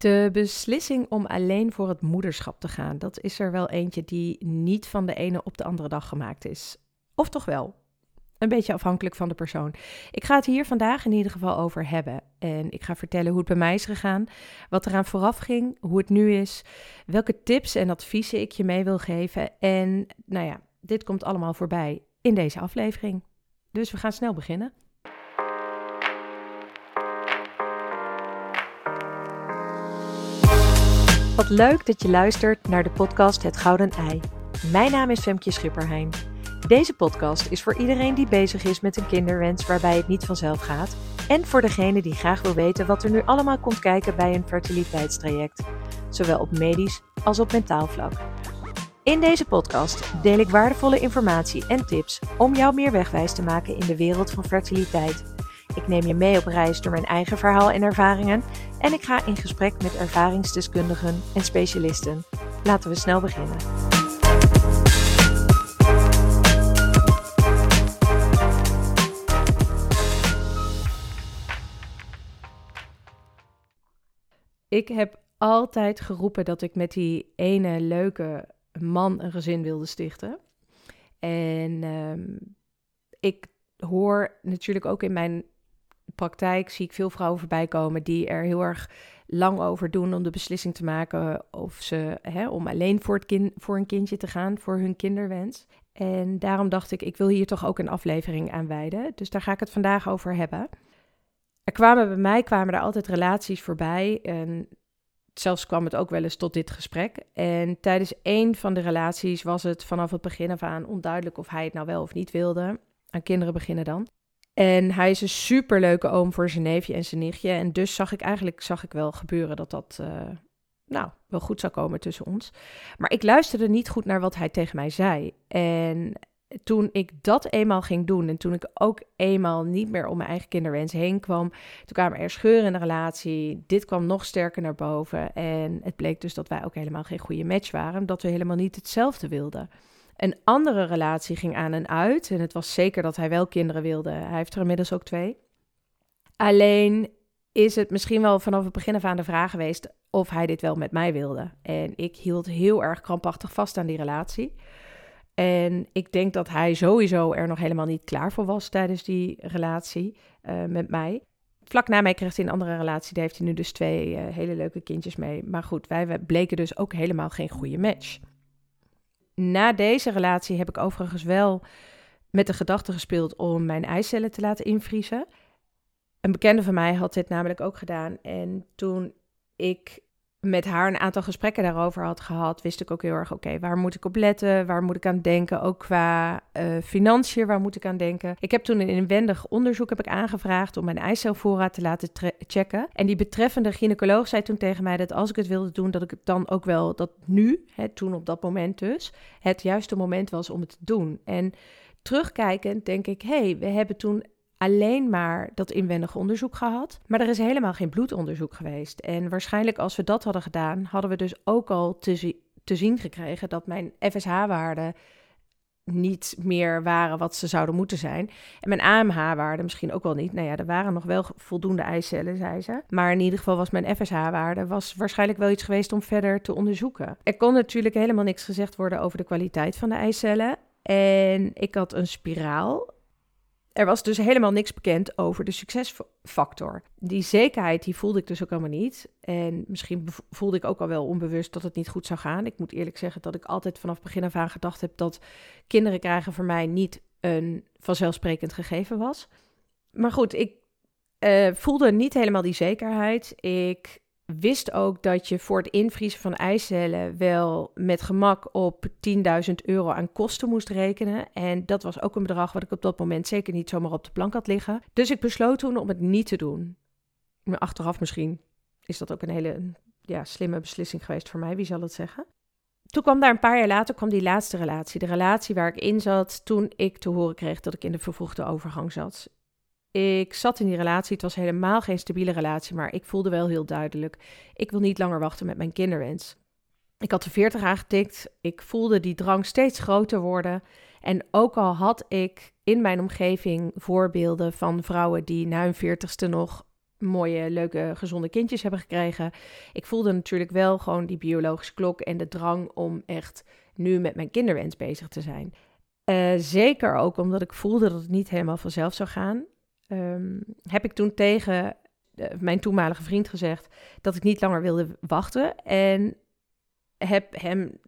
De beslissing om alleen voor het moederschap te gaan, dat is er wel eentje die niet van de ene op de andere dag gemaakt is. Of toch wel? Een beetje afhankelijk van de persoon. Ik ga het hier vandaag in ieder geval over hebben. En ik ga vertellen hoe het bij mij is gegaan, wat eraan vooraf ging, hoe het nu is, welke tips en adviezen ik je mee wil geven. En nou ja, dit komt allemaal voorbij in deze aflevering. Dus we gaan snel beginnen. Wat leuk dat je luistert naar de podcast Het Gouden Ei. Mijn naam is Femke Schipperheijn. Deze podcast is voor iedereen die bezig is met een kinderwens waarbij het niet vanzelf gaat. En voor degene die graag wil weten wat er nu allemaal komt kijken bij een fertiliteitstraject. Zowel op medisch als op mentaal vlak. In deze podcast deel ik waardevolle informatie en tips om jou meer wegwijs te maken in de wereld van fertiliteit. Ik neem je mee op reis door mijn eigen verhaal en ervaringen en ik ga in gesprek met ervaringsdeskundigen en specialisten. Laten we snel beginnen. Ik heb altijd geroepen dat ik met die ene leuke man een gezin wilde stichten. En um, ik hoor natuurlijk ook in mijn praktijk zie ik veel vrouwen voorbij komen die er heel erg lang over doen om de beslissing te maken of ze hè, om alleen voor, het voor een kindje te gaan, voor hun kinderwens. En daarom dacht ik, ik wil hier toch ook een aflevering aan wijden. Dus daar ga ik het vandaag over hebben. Er kwamen bij mij kwamen er altijd relaties voorbij. En zelfs kwam het ook wel eens tot dit gesprek. En tijdens één van de relaties was het vanaf het begin af aan onduidelijk of hij het nou wel of niet wilde. Aan kinderen beginnen dan. En hij is een superleuke oom voor zijn neefje en zijn nichtje. En dus zag ik eigenlijk zag ik wel gebeuren dat dat uh, nou, wel goed zou komen tussen ons. Maar ik luisterde niet goed naar wat hij tegen mij zei. En toen ik dat eenmaal ging doen en toen ik ook eenmaal niet meer om mijn eigen kinderwens heen kwam, toen kwamen er scheuren in de relatie. Dit kwam nog sterker naar boven. En het bleek dus dat wij ook helemaal geen goede match waren, dat we helemaal niet hetzelfde wilden. Een andere relatie ging aan en uit. En het was zeker dat hij wel kinderen wilde. Hij heeft er inmiddels ook twee. Alleen is het misschien wel vanaf het begin af aan de vraag geweest of hij dit wel met mij wilde. En ik hield heel erg krampachtig vast aan die relatie. En ik denk dat hij sowieso er nog helemaal niet klaar voor was tijdens die relatie uh, met mij. Vlak na mij kreeg hij een andere relatie. Daar heeft hij nu dus twee uh, hele leuke kindjes mee. Maar goed, wij bleken dus ook helemaal geen goede match na deze relatie heb ik overigens wel met de gedachte gespeeld om mijn eicellen te laten invriezen. Een bekende van mij had dit namelijk ook gedaan. En toen ik met haar een aantal gesprekken daarover had gehad, wist ik ook heel erg: oké, waar moet ik op letten? Waar moet ik aan denken? Ook qua uh, financiën, waar moet ik aan denken? Ik heb toen een inwendig onderzoek heb ik aangevraagd om mijn eicelvoorraad te laten checken. En die betreffende gynaecoloog zei toen tegen mij dat als ik het wilde doen, dat ik het dan ook wel, dat nu, hè, toen op dat moment dus, het juiste moment was om het te doen. En terugkijkend denk ik: hé, hey, we hebben toen alleen maar dat inwendige onderzoek gehad. Maar er is helemaal geen bloedonderzoek geweest. En waarschijnlijk als we dat hadden gedaan, hadden we dus ook al te, te zien gekregen dat mijn FSH-waarden niet meer waren wat ze zouden moeten zijn. En mijn AMH-waarde misschien ook wel niet. Nou ja, er waren nog wel voldoende eicellen, zei ze. Maar in ieder geval was mijn FSH-waarde was waarschijnlijk wel iets geweest om verder te onderzoeken. Er kon natuurlijk helemaal niks gezegd worden over de kwaliteit van de eicellen. En ik had een spiraal er was dus helemaal niks bekend over de succesfactor. Die zekerheid die voelde ik dus ook helemaal niet. En misschien voelde ik ook al wel onbewust dat het niet goed zou gaan. Ik moet eerlijk zeggen dat ik altijd vanaf begin af aan gedacht heb dat kinderen krijgen voor mij niet een vanzelfsprekend gegeven was. Maar goed, ik uh, voelde niet helemaal die zekerheid. Ik wist ook dat je voor het invriezen van eicellen wel met gemak op 10.000 euro aan kosten moest rekenen. En dat was ook een bedrag wat ik op dat moment zeker niet zomaar op de plank had liggen. Dus ik besloot toen om het niet te doen. Achteraf misschien is dat ook een hele ja, slimme beslissing geweest voor mij, wie zal het zeggen. Toen kwam daar een paar jaar later kwam die laatste relatie. De relatie waar ik in zat toen ik te horen kreeg dat ik in de vervroegde overgang zat. Ik zat in die relatie. Het was helemaal geen stabiele relatie, maar ik voelde wel heel duidelijk: ik wil niet langer wachten met mijn kinderwens. Ik had de 40 aangetikt. Ik voelde die drang steeds groter worden. En ook al had ik in mijn omgeving voorbeelden van vrouwen die na hun 40ste nog mooie, leuke, gezonde kindjes hebben gekregen. Ik voelde natuurlijk wel gewoon die biologische klok en de drang om echt nu met mijn kinderwens bezig te zijn. Uh, zeker ook omdat ik voelde dat het niet helemaal vanzelf zou gaan. Um, heb ik toen tegen uh, mijn toenmalige vriend gezegd dat ik niet langer wilde wachten. En heb hem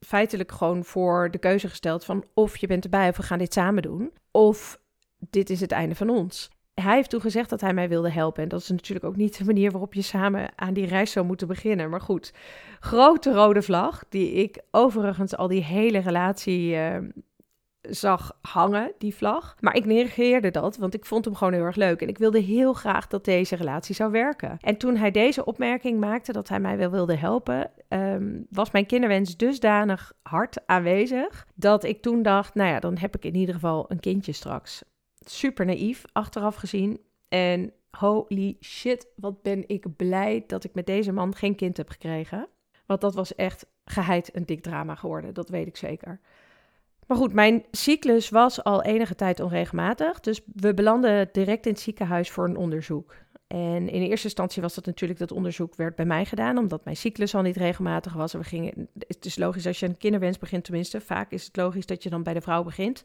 feitelijk gewoon voor de keuze gesteld van of je bent erbij of we gaan dit samen doen. Of dit is het einde van ons. Hij heeft toen gezegd dat hij mij wilde helpen. En dat is natuurlijk ook niet de manier waarop je samen aan die reis zou moeten beginnen. Maar goed, grote rode vlag, die ik overigens al die hele relatie uh, zag hangen, die vlag. Maar ik negeerde dat, want ik vond hem gewoon heel erg leuk. En ik wilde heel graag dat deze relatie zou werken. En toen hij deze opmerking maakte, dat hij mij wel wilde helpen, um, was mijn kinderwens dusdanig hard aanwezig, dat ik toen dacht, nou ja, dan heb ik in ieder geval een kindje straks. Super naïef, achteraf gezien. En holy shit, wat ben ik blij dat ik met deze man geen kind heb gekregen. Want dat was echt geheid een dik drama geworden, dat weet ik zeker. Maar goed, mijn cyclus was al enige tijd onregelmatig. Dus we belanden direct in het ziekenhuis voor een onderzoek. En in eerste instantie was dat natuurlijk dat onderzoek werd bij mij gedaan, omdat mijn cyclus al niet regelmatig was. We gingen, het is logisch als je een kinderwens begint, tenminste. Vaak is het logisch dat je dan bij de vrouw begint.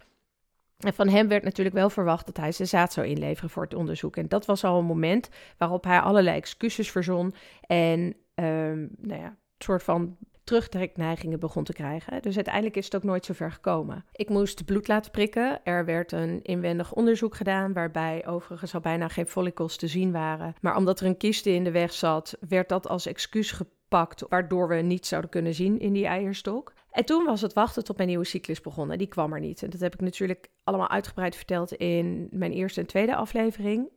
En van hem werd natuurlijk wel verwacht dat hij zijn zaad zou inleveren voor het onderzoek. En dat was al een moment waarop hij allerlei excuses verzon. En um, nou ja, soort van terugtrekneigingen begon te krijgen. Dus uiteindelijk is het ook nooit zo ver gekomen. Ik moest bloed laten prikken. Er werd een inwendig onderzoek gedaan, waarbij overigens al bijna geen follicles te zien waren. Maar omdat er een kiste in de weg zat, werd dat als excuus gepakt, waardoor we niet zouden kunnen zien in die eierstok. En toen was het wachten tot mijn nieuwe cyclus begon. En die kwam er niet. En dat heb ik natuurlijk allemaal uitgebreid verteld in mijn eerste en tweede aflevering.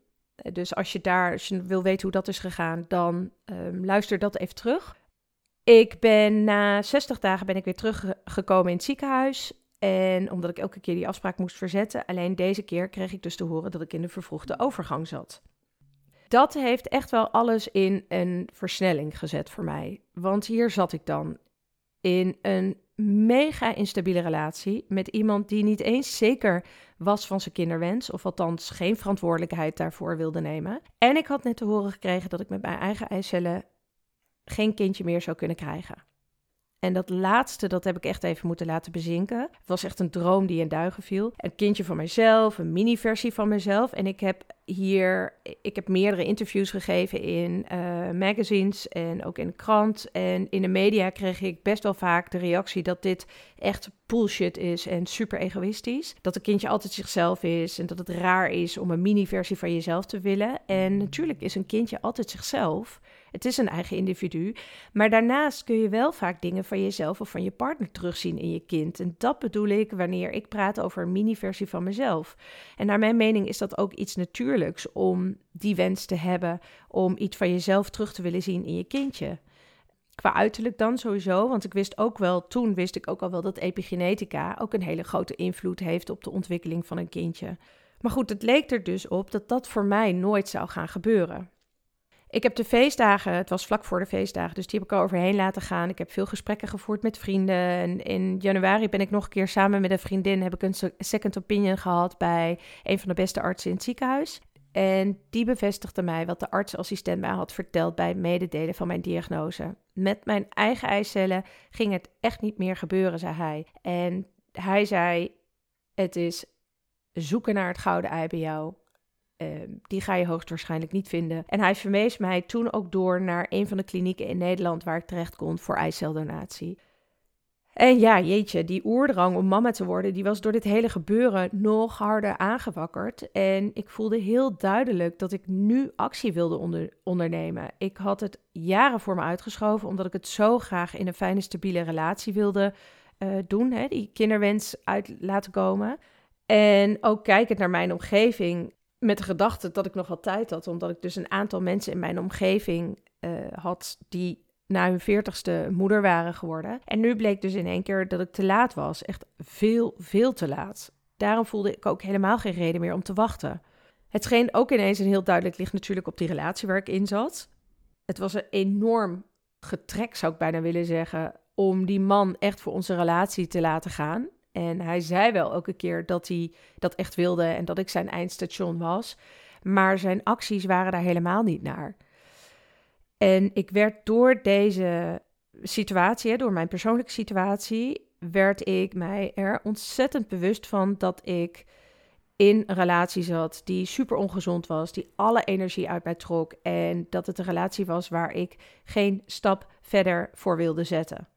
Dus als je daar, als je wil weten hoe dat is gegaan, dan um, luister dat even terug. Ik ben na 60 dagen ben ik weer teruggekomen in het ziekenhuis. En omdat ik elke keer die afspraak moest verzetten, alleen deze keer kreeg ik dus te horen dat ik in de vervroegde overgang zat. Dat heeft echt wel alles in een versnelling gezet voor mij. Want hier zat ik dan in een mega instabiele relatie met iemand die niet eens zeker was van zijn kinderwens, of althans geen verantwoordelijkheid daarvoor wilde nemen. En ik had net te horen gekregen dat ik met mijn eigen eicellen geen kindje meer zou kunnen krijgen. En dat laatste, dat heb ik echt even moeten laten bezinken. Het was echt een droom die in duigen viel. Een kindje van mezelf, een mini-versie van mezelf. En ik heb hier, ik heb meerdere interviews gegeven in uh, magazines en ook in de krant. En in de media kreeg ik best wel vaak de reactie dat dit echt bullshit is en super egoïstisch. Dat een kindje altijd zichzelf is en dat het raar is om een mini-versie van jezelf te willen. En natuurlijk is een kindje altijd zichzelf. Het is een eigen individu. Maar daarnaast kun je wel vaak dingen van jezelf of van je partner terugzien in je kind. En dat bedoel ik wanneer ik praat over een mini-versie van mezelf. En naar mijn mening is dat ook iets natuurlijks om die wens te hebben om iets van jezelf terug te willen zien in je kindje. Qua uiterlijk dan sowieso, want ik wist ook wel, toen wist ik ook al wel dat epigenetica ook een hele grote invloed heeft op de ontwikkeling van een kindje. Maar goed, het leek er dus op dat dat voor mij nooit zou gaan gebeuren. Ik heb de feestdagen, het was vlak voor de feestdagen, dus die heb ik al overheen laten gaan. Ik heb veel gesprekken gevoerd met vrienden. En in januari ben ik nog een keer samen met een vriendin, heb ik een second opinion gehad bij een van de beste artsen in het ziekenhuis. En die bevestigde mij wat de artsassistent mij had verteld bij mededelen van mijn diagnose. Met mijn eigen eicellen ging het echt niet meer gebeuren, zei hij. En hij zei: Het is zoeken naar het gouden ei bij jou. Ehm, die ga je hoogstwaarschijnlijk niet vinden. En hij verwees mij toen ook door naar een van de klinieken in Nederland waar ik terecht kon voor eiceldonatie. En ja, jeetje, die oerdrang om mama te worden, die was door dit hele gebeuren nog harder aangewakkerd. En ik voelde heel duidelijk dat ik nu actie wilde onder, ondernemen. Ik had het jaren voor me uitgeschoven, omdat ik het zo graag in een fijne, stabiele relatie wilde uh, doen. Hè, die kinderwens uit laten komen. En ook kijkend naar mijn omgeving, met de gedachte dat ik nog wat tijd had, omdat ik dus een aantal mensen in mijn omgeving uh, had die na hun veertigste moeder waren geworden. En nu bleek dus in één keer dat ik te laat was. Echt veel, veel te laat. Daarom voelde ik ook helemaal geen reden meer om te wachten. Het scheen ook ineens een heel duidelijk licht natuurlijk op die relatie waar ik in zat. Het was een enorm getrek, zou ik bijna willen zeggen, om die man echt voor onze relatie te laten gaan. En hij zei wel elke keer dat hij dat echt wilde en dat ik zijn eindstation was. Maar zijn acties waren daar helemaal niet naar. En ik werd door deze situatie, door mijn persoonlijke situatie, werd ik mij er ontzettend bewust van dat ik in een relatie zat die super ongezond was, die alle energie uit mij trok en dat het een relatie was waar ik geen stap verder voor wilde zetten.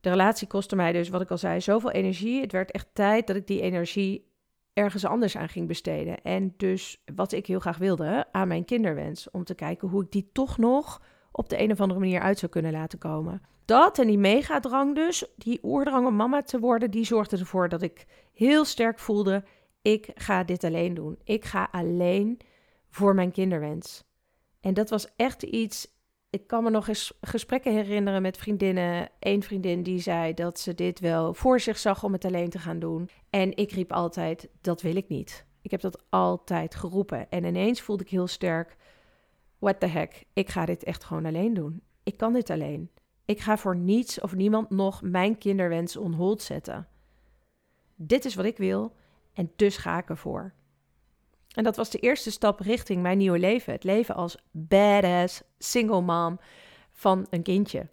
De relatie kostte mij dus, wat ik al zei, zoveel energie. Het werd echt tijd dat ik die energie ergens anders aan ging besteden. En dus wat ik heel graag wilde aan mijn kinderwens. Om te kijken hoe ik die toch nog op de een of andere manier uit zou kunnen laten komen. Dat en die megadrang dus, die oerdrang om mama te worden, die zorgde ervoor dat ik heel sterk voelde, ik ga dit alleen doen. Ik ga alleen voor mijn kinderwens. En dat was echt iets. Ik kan me nog eens gesprekken herinneren met vriendinnen. Eén vriendin die zei dat ze dit wel voor zich zag om het alleen te gaan doen. En ik riep altijd: dat wil ik niet. Ik heb dat altijd geroepen. En ineens voelde ik heel sterk: what the heck, ik ga dit echt gewoon alleen doen. Ik kan dit alleen. Ik ga voor niets of niemand nog mijn kinderwens on hold zetten. Dit is wat ik wil en dus ga ik ervoor. En dat was de eerste stap richting mijn nieuwe leven. Het leven als badass single mom van een kindje.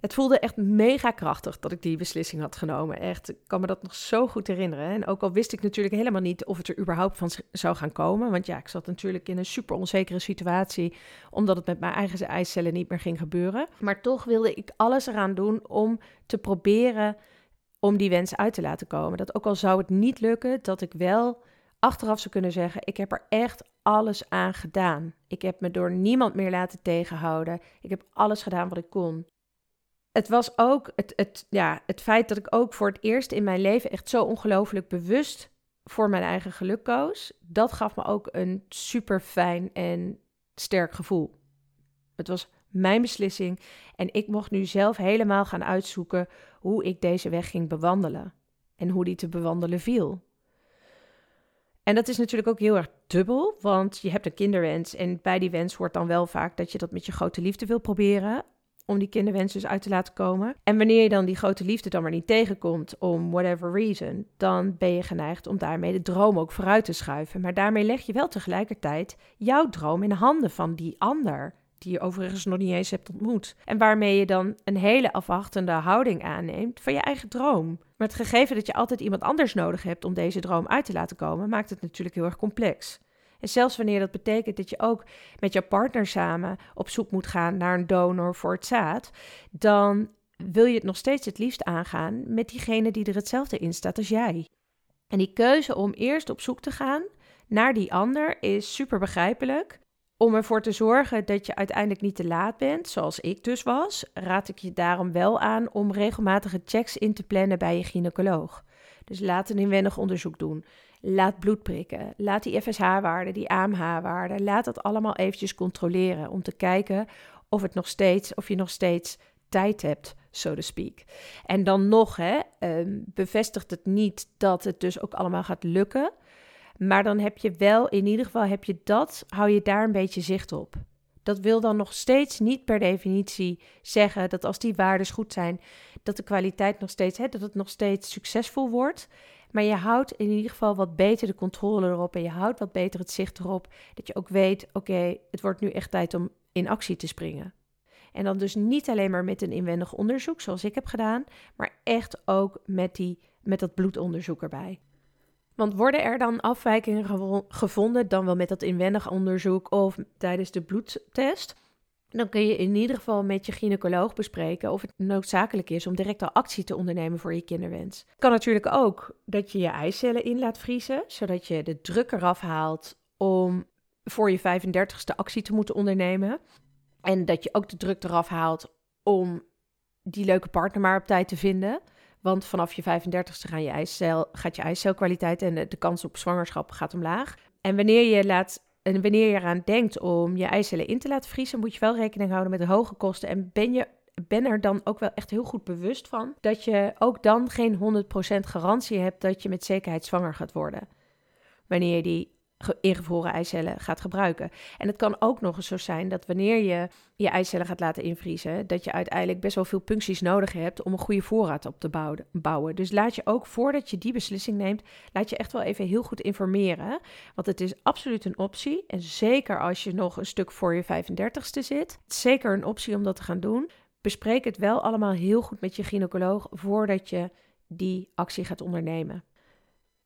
Het voelde echt mega krachtig dat ik die beslissing had genomen. Echt, ik kan me dat nog zo goed herinneren. En ook al wist ik natuurlijk helemaal niet of het er überhaupt van zou gaan komen. Want ja, ik zat natuurlijk in een super onzekere situatie, omdat het met mijn eigen eicellen niet meer ging gebeuren. Maar toch wilde ik alles eraan doen om te proberen om die wens uit te laten komen. Dat ook al zou het niet lukken, dat ik wel achteraf zou kunnen zeggen: ik heb er echt alles aan gedaan. Ik heb me door niemand meer laten tegenhouden. Ik heb alles gedaan wat ik kon. Het was ook het, het, ja, het feit dat ik ook voor het eerst in mijn leven echt zo ongelooflijk bewust voor mijn eigen geluk koos. Dat gaf me ook een super fijn en sterk gevoel. Het was mijn beslissing en ik mocht nu zelf helemaal gaan uitzoeken hoe ik deze weg ging bewandelen en hoe die te bewandelen viel. En dat is natuurlijk ook heel erg dubbel, want je hebt een kinderwens en bij die wens hoort dan wel vaak dat je dat met je grote liefde wil proberen om die kinderwens dus uit te laten komen. En wanneer je dan die grote liefde dan maar niet tegenkomt, om whatever reason, dan ben je geneigd om daarmee de droom ook vooruit te schuiven. Maar daarmee leg je wel tegelijkertijd jouw droom in de handen van die ander die je overigens nog niet eens hebt ontmoet. En waarmee je dan een hele afwachtende houding aanneemt van je eigen droom. Maar het gegeven dat je altijd iemand anders nodig hebt om deze droom uit te laten komen, maakt het natuurlijk heel erg complex. En zelfs wanneer dat betekent dat je ook met je partner samen op zoek moet gaan naar een donor voor het zaad, dan wil je het nog steeds het liefst aangaan met diegene die er hetzelfde in staat als jij. En die keuze om eerst op zoek te gaan naar die ander is super begrijpelijk. Om ervoor te zorgen dat je uiteindelijk niet te laat bent, zoals ik dus was, raad ik je daarom wel aan om regelmatige checks in te plannen bij je gynaecoloog. Dus laat een inwendig onderzoek doen. Laat bloed prikken. Laat die FSH-waarde, die AMH-waarde, laat dat allemaal eventjes controleren om te kijken of, het nog steeds, of je nog steeds tijd hebt, so to speak. En dan nog, hè, ehm, bevestigt het niet dat het dus ook allemaal gaat lukken. Maar dan heb je wel, in ieder geval heb je dat, hou je daar een beetje zicht op. Dat wil dan nog steeds niet per definitie zeggen dat als die waardes goed zijn, dat de kwaliteit nog steeds, hè, dat het nog steeds succesvol wordt. Maar je houdt in ieder geval wat beter de controle erop en je houdt wat beter het zicht erop. Dat je ook weet, oké, het wordt nu echt tijd om in actie te springen. En dan dus niet alleen maar met een inwendig onderzoek, zoals ik heb gedaan, maar echt ook met, die, met dat bloedonderzoek erbij. Want worden er dan afwijkingen gevonden, dan wel met dat inwendig onderzoek of tijdens de bloedtest? Dan kun je in ieder geval met je gynaecoloog bespreken of het noodzakelijk is om direct al actie te ondernemen voor je kinderwens. Het kan natuurlijk ook dat je je eicellen in laat vriezen, zodat je de druk eraf haalt om voor je 35ste actie te moeten ondernemen. En dat je ook de druk eraf haalt om die leuke partner maar op tijd te vinden. Want vanaf je 35ste gaan je eicel, gaat je eicelkwaliteit en de, kans op zwangerschap gaat omlaag. En wanneer je laat en wanneer je eraan denkt om je eicellen in te laten vriezen, moet je wel rekening houden met de hoge kosten. En ben je ben er dan ook wel echt heel goed bewust van dat je ook dan geen 100% garantie hebt dat je met zekerheid zwanger gaat worden. Wanneer je die ingevroren eicellen gaat gebruiken. En het kan ook nog eens zo zijn dat wanneer je je eicellen gaat laten invriezen, dat je uiteindelijk best wel veel puncties nodig hebt om een goede voorraad op te bouwen. Dus laat je ook voordat je die beslissing neemt, laat je echt wel even heel goed informeren. Want het is absoluut een optie. En zeker als je nog een stuk voor je 35ste zit, zeker een optie om dat te gaan doen. Bespreek het wel allemaal heel goed met je gynaecoloog voordat je die actie gaat ondernemen.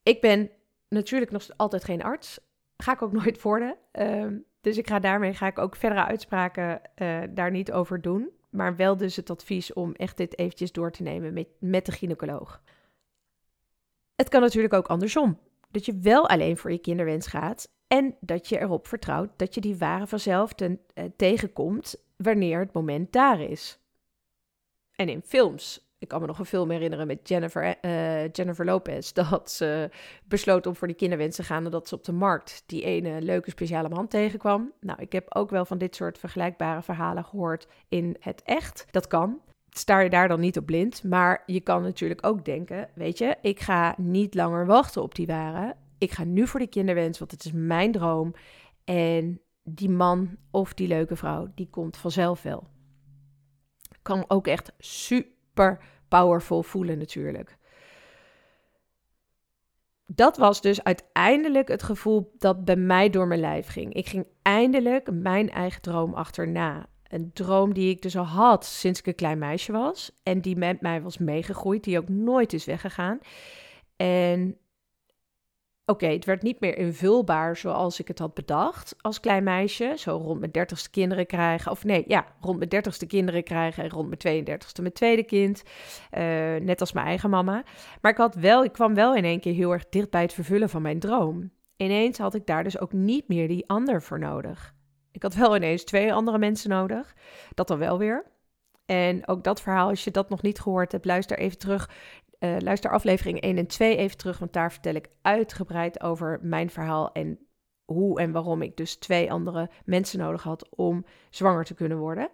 Ik ben natuurlijk nog altijd geen arts. Ga ik ook nooit worden. Ehm, dus ik ga daarmee ga ik ook verdere uitspraken uh, daar niet over doen. Maar wel dus het advies om echt dit eventjes door te nemen met, met de gynaecoloog. Het kan natuurlijk ook andersom. Dat je wel alleen voor je kinderwens gaat en dat je erop vertrouwt dat je die waren vanzelf ten, uh, tegenkomt wanneer het moment daar is. En in films ik kan me nog een film herinneren met Jennifer, uh, Jennifer Lopez. Dat ze besloot om voor die kinderwens te gaan. En dat ze op de markt die ene leuke speciale man tegenkwam. Nou, ik heb ook wel van dit soort vergelijkbare verhalen gehoord in het echt. Dat kan. Sta je daar dan niet op blind. Maar je kan natuurlijk ook denken: weet je, ik ga niet langer wachten op die waren. Ik ga nu voor die kinderwens, want het is mijn droom. En die man of die leuke vrouw, die komt vanzelf wel. Kan ook echt super powerful voelen natuurlijk. Dat was dus uiteindelijk het gevoel dat bij mij door mijn lijf ging. Ik ging eindelijk mijn eigen droom achterna. Een droom die ik dus al had sinds ik een klein meisje was. En die met mij was meegegroeid, die ook nooit is weggegaan. En Oké, het werd niet meer invulbaar zoals ik het had bedacht als klein meisje. Zo rond mijn dertigste kinderen krijgen. Of nee, ja, rond mijn dertigste kinderen krijgen en rond mijn 32ste mijn tweede kind. Uh, net als mijn eigen mama. Maar ik, had wel, ik kwam wel in één keer heel erg dicht bij het vervullen van mijn droom. Ineens had ik daar dus ook niet meer die ander voor nodig. Ik had wel ineens twee andere mensen nodig. Dat dan wel weer. En ook dat verhaal, als je dat nog niet gehoord hebt, luister even terug uh, luister aflevering 1 en 2 even terug, want daar vertel ik uitgebreid over mijn verhaal en hoe en waarom ik dus twee andere mensen nodig had om zwanger te kunnen worden.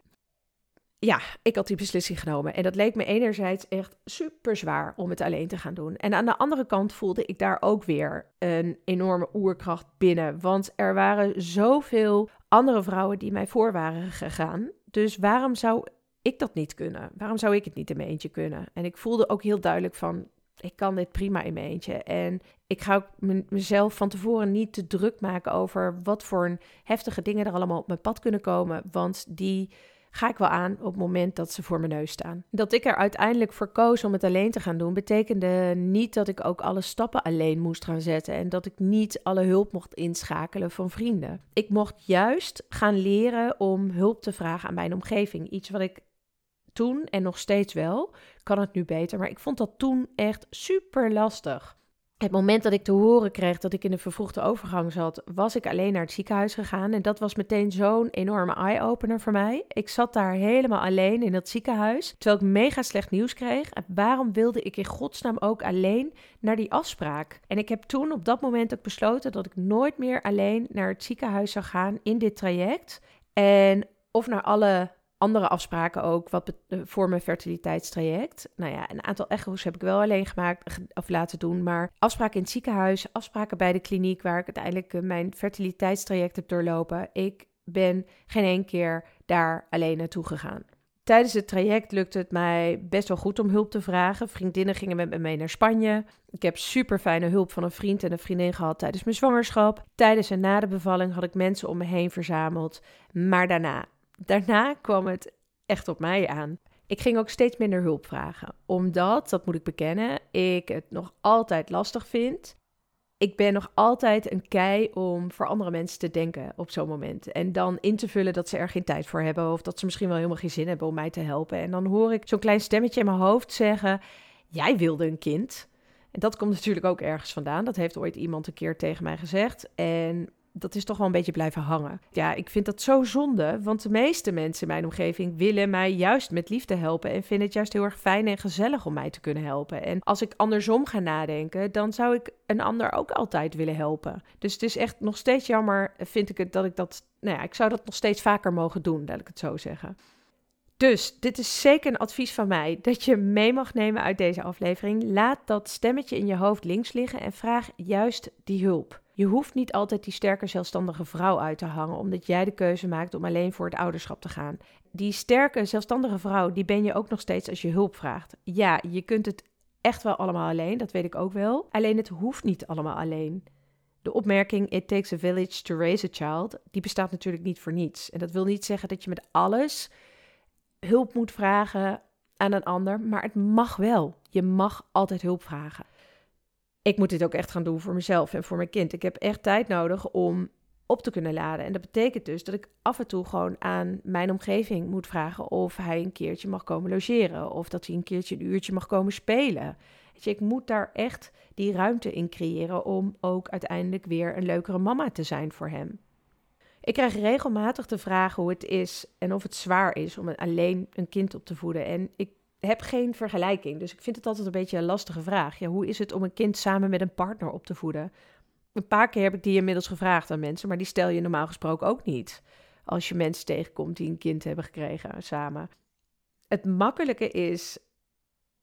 Ja, ik had die beslissing genomen en dat leek me enerzijds echt super zwaar om het alleen te gaan doen. En aan de andere kant voelde ik daar ook weer een enorme oerkracht binnen, want er waren zoveel andere vrouwen die mij voor waren gegaan. Dus waarom zou ik dat niet kunnen? Waarom zou ik het niet in mijn eentje kunnen? En ik voelde ook heel duidelijk van, ik kan dit prima in mijn eentje. En ik ga ook mezelf van tevoren niet te druk maken over wat voor een heftige dingen er allemaal op mijn pad kunnen komen. Want die ga ik wel aan op het moment dat ze voor mijn neus staan. Dat ik er uiteindelijk voor koos om het alleen te gaan doen, betekende niet dat ik ook alle stappen alleen moest gaan zetten en dat ik niet alle hulp mocht inschakelen van vrienden. Ik mocht juist gaan leren om hulp te vragen aan mijn omgeving. Iets wat ik toen en nog steeds wel. Kan het nu beter, maar ik vond dat toen echt super lastig. Het moment dat ik te horen kreeg dat ik in de vervroegde overgang zat, was ik alleen naar het ziekenhuis gegaan. En dat was meteen zo'n enorme eye-opener voor mij. Ik zat daar helemaal alleen in dat ziekenhuis, terwijl ik mega slecht nieuws kreeg. En waarom wilde ik in godsnaam ook alleen naar die afspraak? En ik heb toen op dat moment ook besloten dat ik nooit meer alleen naar het ziekenhuis zou gaan in dit traject. En of naar alle andere afspraken ook wat eh, voor mijn fertiliteitstraject. Nou ja, een aantal echo's heb ik wel alleen gemaakt of laten doen. Maar afspraken in het ziekenhuis, afspraken bij de kliniek waar ik uiteindelijk eh, mijn fertiliteitstraject heb doorlopen. Ik ben geen één keer daar alleen naartoe gegaan. Tijdens het traject lukte het mij best wel goed om hulp te vragen. Vriendinnen gingen met me mee naar Spanje. Ik heb super fijne hulp van een vriend en een vriendin gehad tijdens mijn zwangerschap. Tijdens en na de bevalling had ik mensen om me heen verzameld. Maar daarna daarna kwam het echt op mij aan. Ik ging ook steeds minder hulp vragen, omdat, dat moet ik bekennen, ik het nog altijd lastig vind. Ik ben nog altijd een kei om voor andere mensen te denken op zo'n moment. En dan in te vullen dat ze er geen tijd voor hebben. Of dat ze misschien wel helemaal geen zin hebben om mij te helpen. En dan hoor ik zo'n klein stemmetje in mijn hoofd zeggen: Jij wilde een kind. En dat komt natuurlijk ook ergens vandaan. Dat heeft ooit iemand een keer tegen mij gezegd. En dat is toch wel een beetje blijven hangen. Ja, ik vind dat zo zonde, want de meeste mensen in mijn omgeving willen mij juist met liefde helpen en vinden het juist heel erg fijn en gezellig om mij te kunnen helpen. En als ik andersom ga nadenken, dan zou ik een ander ook altijd willen helpen. Dus het is echt nog steeds jammer, vind ik het, dat ik dat, nou ja, ik zou dat nog steeds vaker mogen doen, laat ik het zo zeggen. Dus dit is zeker een advies van mij dat je mee mag nemen uit deze aflevering. Laat dat stemmetje in je hoofd links liggen en vraag juist die hulp. Je hoeft niet altijd die sterke zelfstandige vrouw uit te hangen omdat jij de keuze maakt om alleen voor het ouderschap te gaan. Die sterke zelfstandige vrouw, die ben je ook nog steeds als je hulp vraagt. Ja, je kunt het echt wel allemaal alleen, dat weet ik ook wel. Alleen het hoeft niet allemaal alleen. De opmerking It takes a village to raise a child, die bestaat natuurlijk niet voor niets. En dat wil niet zeggen dat je met alles hulp moet vragen aan een ander, maar het mag wel. Je mag altijd hulp vragen. Ik moet dit ook echt gaan doen voor mezelf en voor mijn kind. Ik heb echt tijd nodig om op te kunnen laden. En dat betekent dus dat ik af en toe gewoon aan mijn omgeving moet vragen of hij een keertje mag komen logeren of dat hij een keertje een uurtje mag komen spelen. Ik moet daar echt die ruimte in creëren om ook uiteindelijk weer een leukere mama te zijn voor hem. Ik krijg regelmatig de vraag hoe het is en of het zwaar is om alleen een kind op te voeden. En ik heb geen vergelijking, dus ik vind het altijd een beetje een lastige vraag. Ja, hoe is het om een kind samen met een partner op te voeden? Een paar keer heb ik die inmiddels gevraagd aan mensen, maar die stel je normaal gesproken ook niet. Als je mensen tegenkomt die een kind hebben gekregen samen. Het makkelijke is,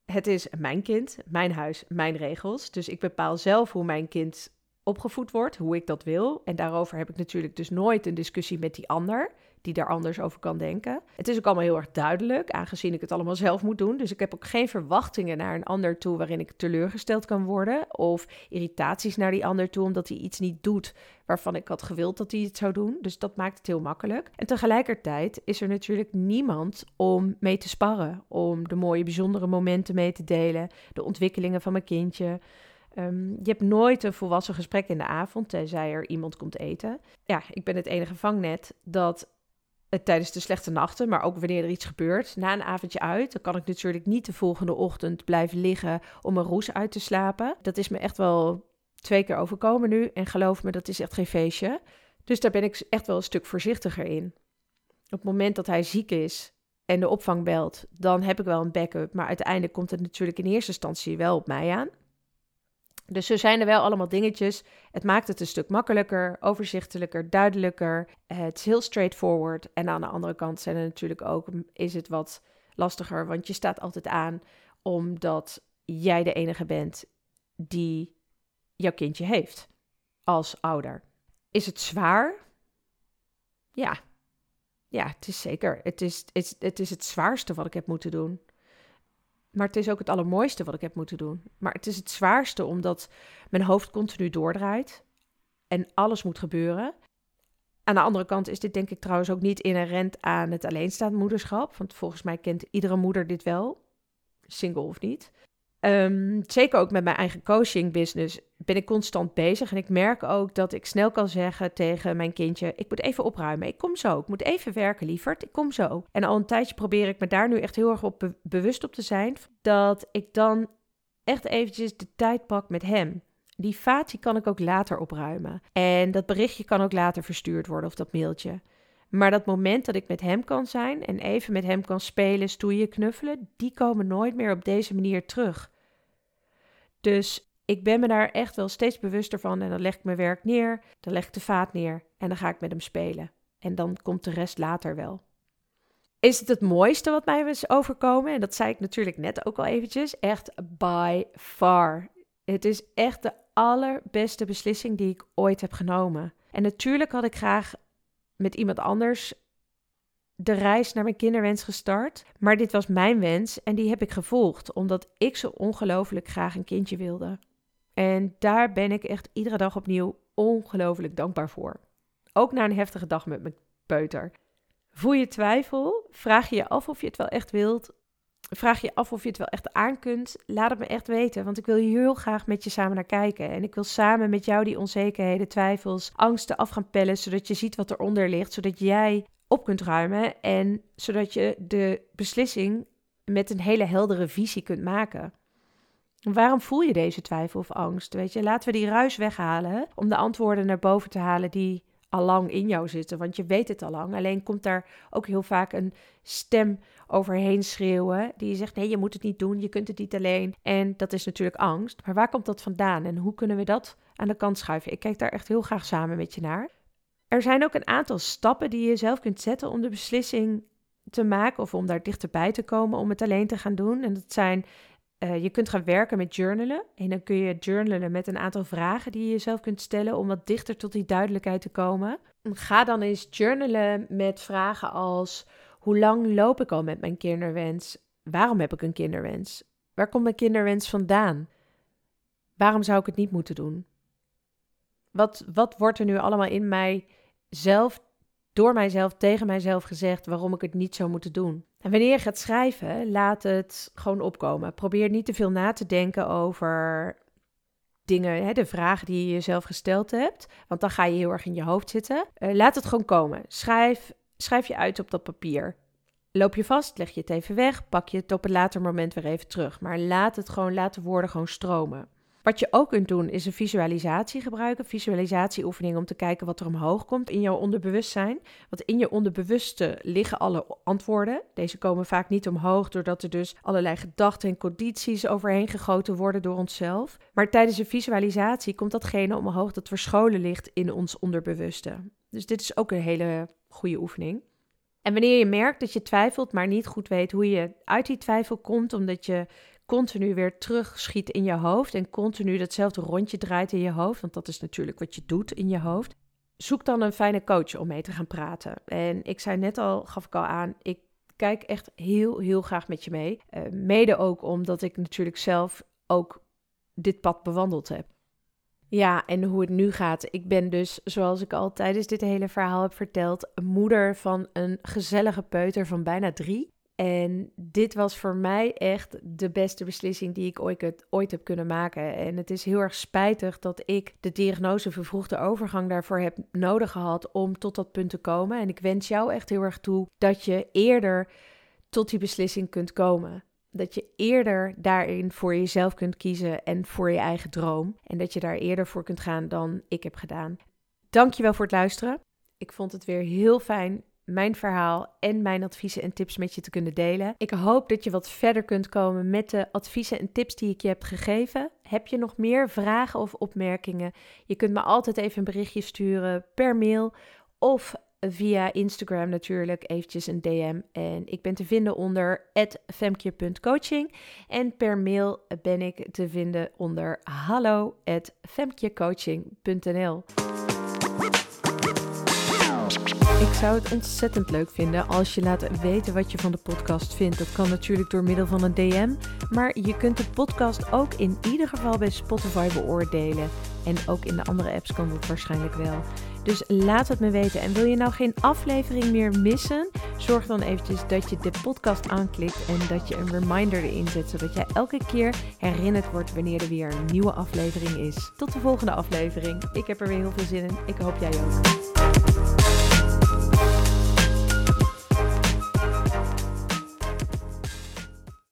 het is mijn kind, mijn huis, mijn regels. Dus ik bepaal zelf hoe mijn kind opgevoed wordt, hoe ik dat wil. En daarover heb ik natuurlijk dus nooit een discussie met die ander die daar anders over kan denken. Het is ook allemaal heel erg duidelijk, aangezien ik het allemaal zelf moet doen. Dus ik heb ook geen verwachtingen naar een ander toe waarin ik teleurgesteld kan worden. Of irritaties naar die ander toe omdat hij iets niet doet waarvan ik had gewild dat hij het zou doen. Dus dat maakt het heel makkelijk. En tegelijkertijd is er natuurlijk niemand om mee te sparren. Om de mooie, bijzondere momenten mee te delen. De ontwikkelingen van mijn kindje. Ehm, je hebt nooit een volwassen gesprek in de avond, tenzij er iemand komt eten. Ja, ik ben het enige vangnet dat tijdens de slechte nachten, maar ook wanneer er iets gebeurt, na een avondje uit, dan kan ik natuurlijk niet de volgende ochtend blijven liggen om een roes uit te slapen. Dat is me echt wel twee keer overkomen nu en geloof me, dat is echt geen feestje. Dus daar ben ik echt wel een stuk voorzichtiger in. Op het moment dat hij ziek is en de opvang belt, dan heb ik wel een backup, maar uiteindelijk komt het natuurlijk in eerste instantie wel op mij aan. Dus zo zijn er wel allemaal dingetjes. Het maakt het een stuk makkelijker, overzichtelijker, duidelijker. Het is heel straightforward. En aan de andere kant zijn er natuurlijk ook, is het wat lastiger, want je staat altijd aan omdat jij de enige bent die jouw kindje heeft als ouder. Is het zwaar? Ja. Ja, het is zeker. Het is, het, is, het is het zwaarste wat ik heb moeten doen. Maar het is ook het allermooiste wat ik heb moeten doen. Maar het is het zwaarste omdat mijn hoofd continu doordraait en alles moet gebeuren. Aan de andere kant is dit denk ik trouwens ook niet inherent aan het alleenstaand moederschap. Want volgens mij kent iedere moeder dit wel, single of niet. Um, zeker ook met mijn eigen coaching business ben ik constant bezig. En ik merk ook dat ik snel kan zeggen tegen mijn kindje: Ik moet even opruimen. Ik kom zo. Ik moet even werken, lieverd. Ik kom zo. En al een tijdje probeer ik me daar nu echt heel erg op bewust op te zijn. Dat ik dan echt eventjes de tijd pak met hem. Die vaat kan ik ook later opruimen. En dat berichtje kan ook later verstuurd worden of dat mailtje. Maar dat moment dat ik met hem kan zijn en even met hem kan spelen, stoeien, knuffelen, die komen nooit meer op deze manier terug. Dus ik ben me daar echt wel steeds bewuster van en dan leg ik mijn werk neer, dan leg ik de vaat neer en dan ga ik met hem spelen. En dan komt de rest later wel. Is het het mooiste wat mij is overkomen? En dat zei ik natuurlijk net ook al eventjes. Echt by far. Het is echt de allerbeste beslissing die ik ooit heb genomen. En natuurlijk had ik graag met iemand anders de reis naar mijn kinderwens gestart. Maar dit was mijn wens en die heb ik gevolgd, omdat ik zo ongelooflijk graag een kindje wilde. En daar ben ik echt iedere dag opnieuw ongelooflijk dankbaar voor. Ook na een heftige dag met mijn peuter. Voel je twijfel? Vraag je je af of je het wel echt wilt? Vraag je af of je het wel echt aan kunt? Laat het me echt weten, want ik wil hier heel graag met je samen naar kijken. En ik wil samen met jou die onzekerheden, twijfels, angsten af gaan pellen, zodat je ziet wat eronder ligt, zodat jij op kunt ruimen en zodat je de beslissing met een hele heldere visie kunt maken. Waarom voel je deze twijfel of angst? Weet je, laten we die ruis weghalen om de antwoorden naar boven te halen die al lang in jou zitten, want je weet het al lang. Alleen komt daar ook heel vaak een stem overheen schreeuwen die zegt: nee, je moet het niet doen, je kunt het niet alleen. En dat is natuurlijk angst. Maar waar komt dat vandaan en hoe kunnen we dat aan de kant schuiven? Ik kijk daar echt heel graag samen met je naar. Er zijn ook een aantal stappen die je zelf kunt zetten om de beslissing te maken of om daar dichterbij te komen om het alleen te gaan doen. En dat zijn, uh, je kunt gaan werken met journalen. En dan kun je journalen met een aantal vragen die je jezelf kunt stellen om wat dichter tot die duidelijkheid te komen. Ga dan eens journalen met vragen als: hoe lang loop ik al met mijn kinderwens? Waarom heb ik een kinderwens? Waar komt mijn kinderwens vandaan? Waarom zou ik het niet moeten doen? Wat, wat wordt er nu allemaal in mij zelf, door mijzelf, tegen mijzelf gezegd waarom ik het niet zou moeten doen? En wanneer je gaat schrijven, laat het gewoon opkomen. Probeer niet te veel na te denken over dingen, hè, de vragen die je jezelf gesteld hebt. Want dan ga je heel erg in je hoofd zitten. Uh, laat het gewoon komen. Schrijf, schrijf je uit op dat papier. Loop je vast, leg je het even weg, pak je het op een later moment weer even terug. Maar laat het gewoon, laat de woorden gewoon stromen. Wat je ook kunt doen is een visualisatie gebruiken, visualisatieoefening om te kijken wat er omhoog komt in jouw onderbewustzijn. Want in je onderbewuste liggen alle antwoorden. Deze komen vaak niet omhoog doordat er dus allerlei gedachten en condities overheen gegoten worden door onszelf. Maar tijdens een visualisatie komt datgene omhoog dat verscholen ligt in ons onderbewuste. Dus dit is ook een hele goede oefening. En wanneer je merkt dat je twijfelt, maar niet goed weet hoe je uit die twijfel komt, omdat je continu weer terugschiet in je hoofd en continu datzelfde rondje draait in je hoofd, want dat is natuurlijk wat je doet in je hoofd. Zoek dan een fijne coach om mee te gaan praten. En ik zei net al, gaf ik al aan, ik kijk echt heel, heel graag met je mee. Uh, mede ook omdat ik natuurlijk zelf ook dit pad bewandeld heb. Ja, en hoe het nu gaat. Ik ben dus, zoals ik al tijdens dit hele verhaal heb verteld, moeder van een gezellige peuter van bijna drie. En dit was voor mij echt de beste beslissing die ik ooit, ooit heb kunnen maken. En het is heel erg spijtig dat ik de diagnose vervroegde overgang daarvoor heb nodig gehad om tot dat punt te komen. En ik wens jou echt heel erg toe dat je eerder tot die beslissing kunt komen. Dat je eerder daarin voor jezelf kunt kiezen en voor je eigen droom. En dat je daar eerder voor kunt gaan dan ik heb gedaan. Dankjewel voor het luisteren. Ik vond het weer heel fijn mijn verhaal en mijn adviezen en tips met je te kunnen delen. Ik hoop dat je wat verder kunt komen met de adviezen en tips die ik je heb gegeven. Heb je nog meer vragen of opmerkingen? Je kunt me altijd even een berichtje sturen per mail of via Instagram natuurlijk eventjes een DM. En ik ben te vinden onder femke.coaching. En per mail ben ik te vinden onder hallo@femkecoaching.nl. Ik zou het ontzettend leuk vinden als je laat weten wat je van de podcast vindt. Dat kan natuurlijk door middel van een DM, maar je kunt de podcast ook in ieder geval bij Spotify beoordelen. En ook in de andere apps kan dat waarschijnlijk wel. Dus laat het me weten. En wil je nou geen aflevering meer missen? Zorg dan eventjes dat je de podcast aanklikt en dat je een reminder erin zet, zodat jij elke keer herinnerd wordt wanneer er weer een nieuwe aflevering is. Tot de volgende aflevering. Ik heb er weer heel veel zin in. Ik hoop jij ook.